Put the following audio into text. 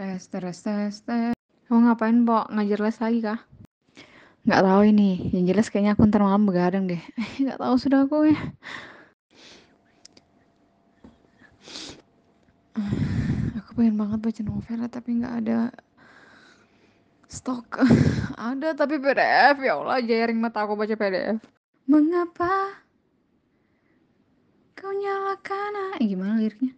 Tes, tes, tes, tes. mau ngapain, Pok? Ngajar les lagi kah? Nggak tahu ini. Yang jelas kayaknya aku ntar malam begadang deh. Nggak tahu sudah aku ya. Aku pengen banget baca novel tapi nggak ada stok. Ada tapi PDF. Ya Allah, jaring mata aku baca PDF. Mengapa kau nyalakan? Eh, gimana liriknya?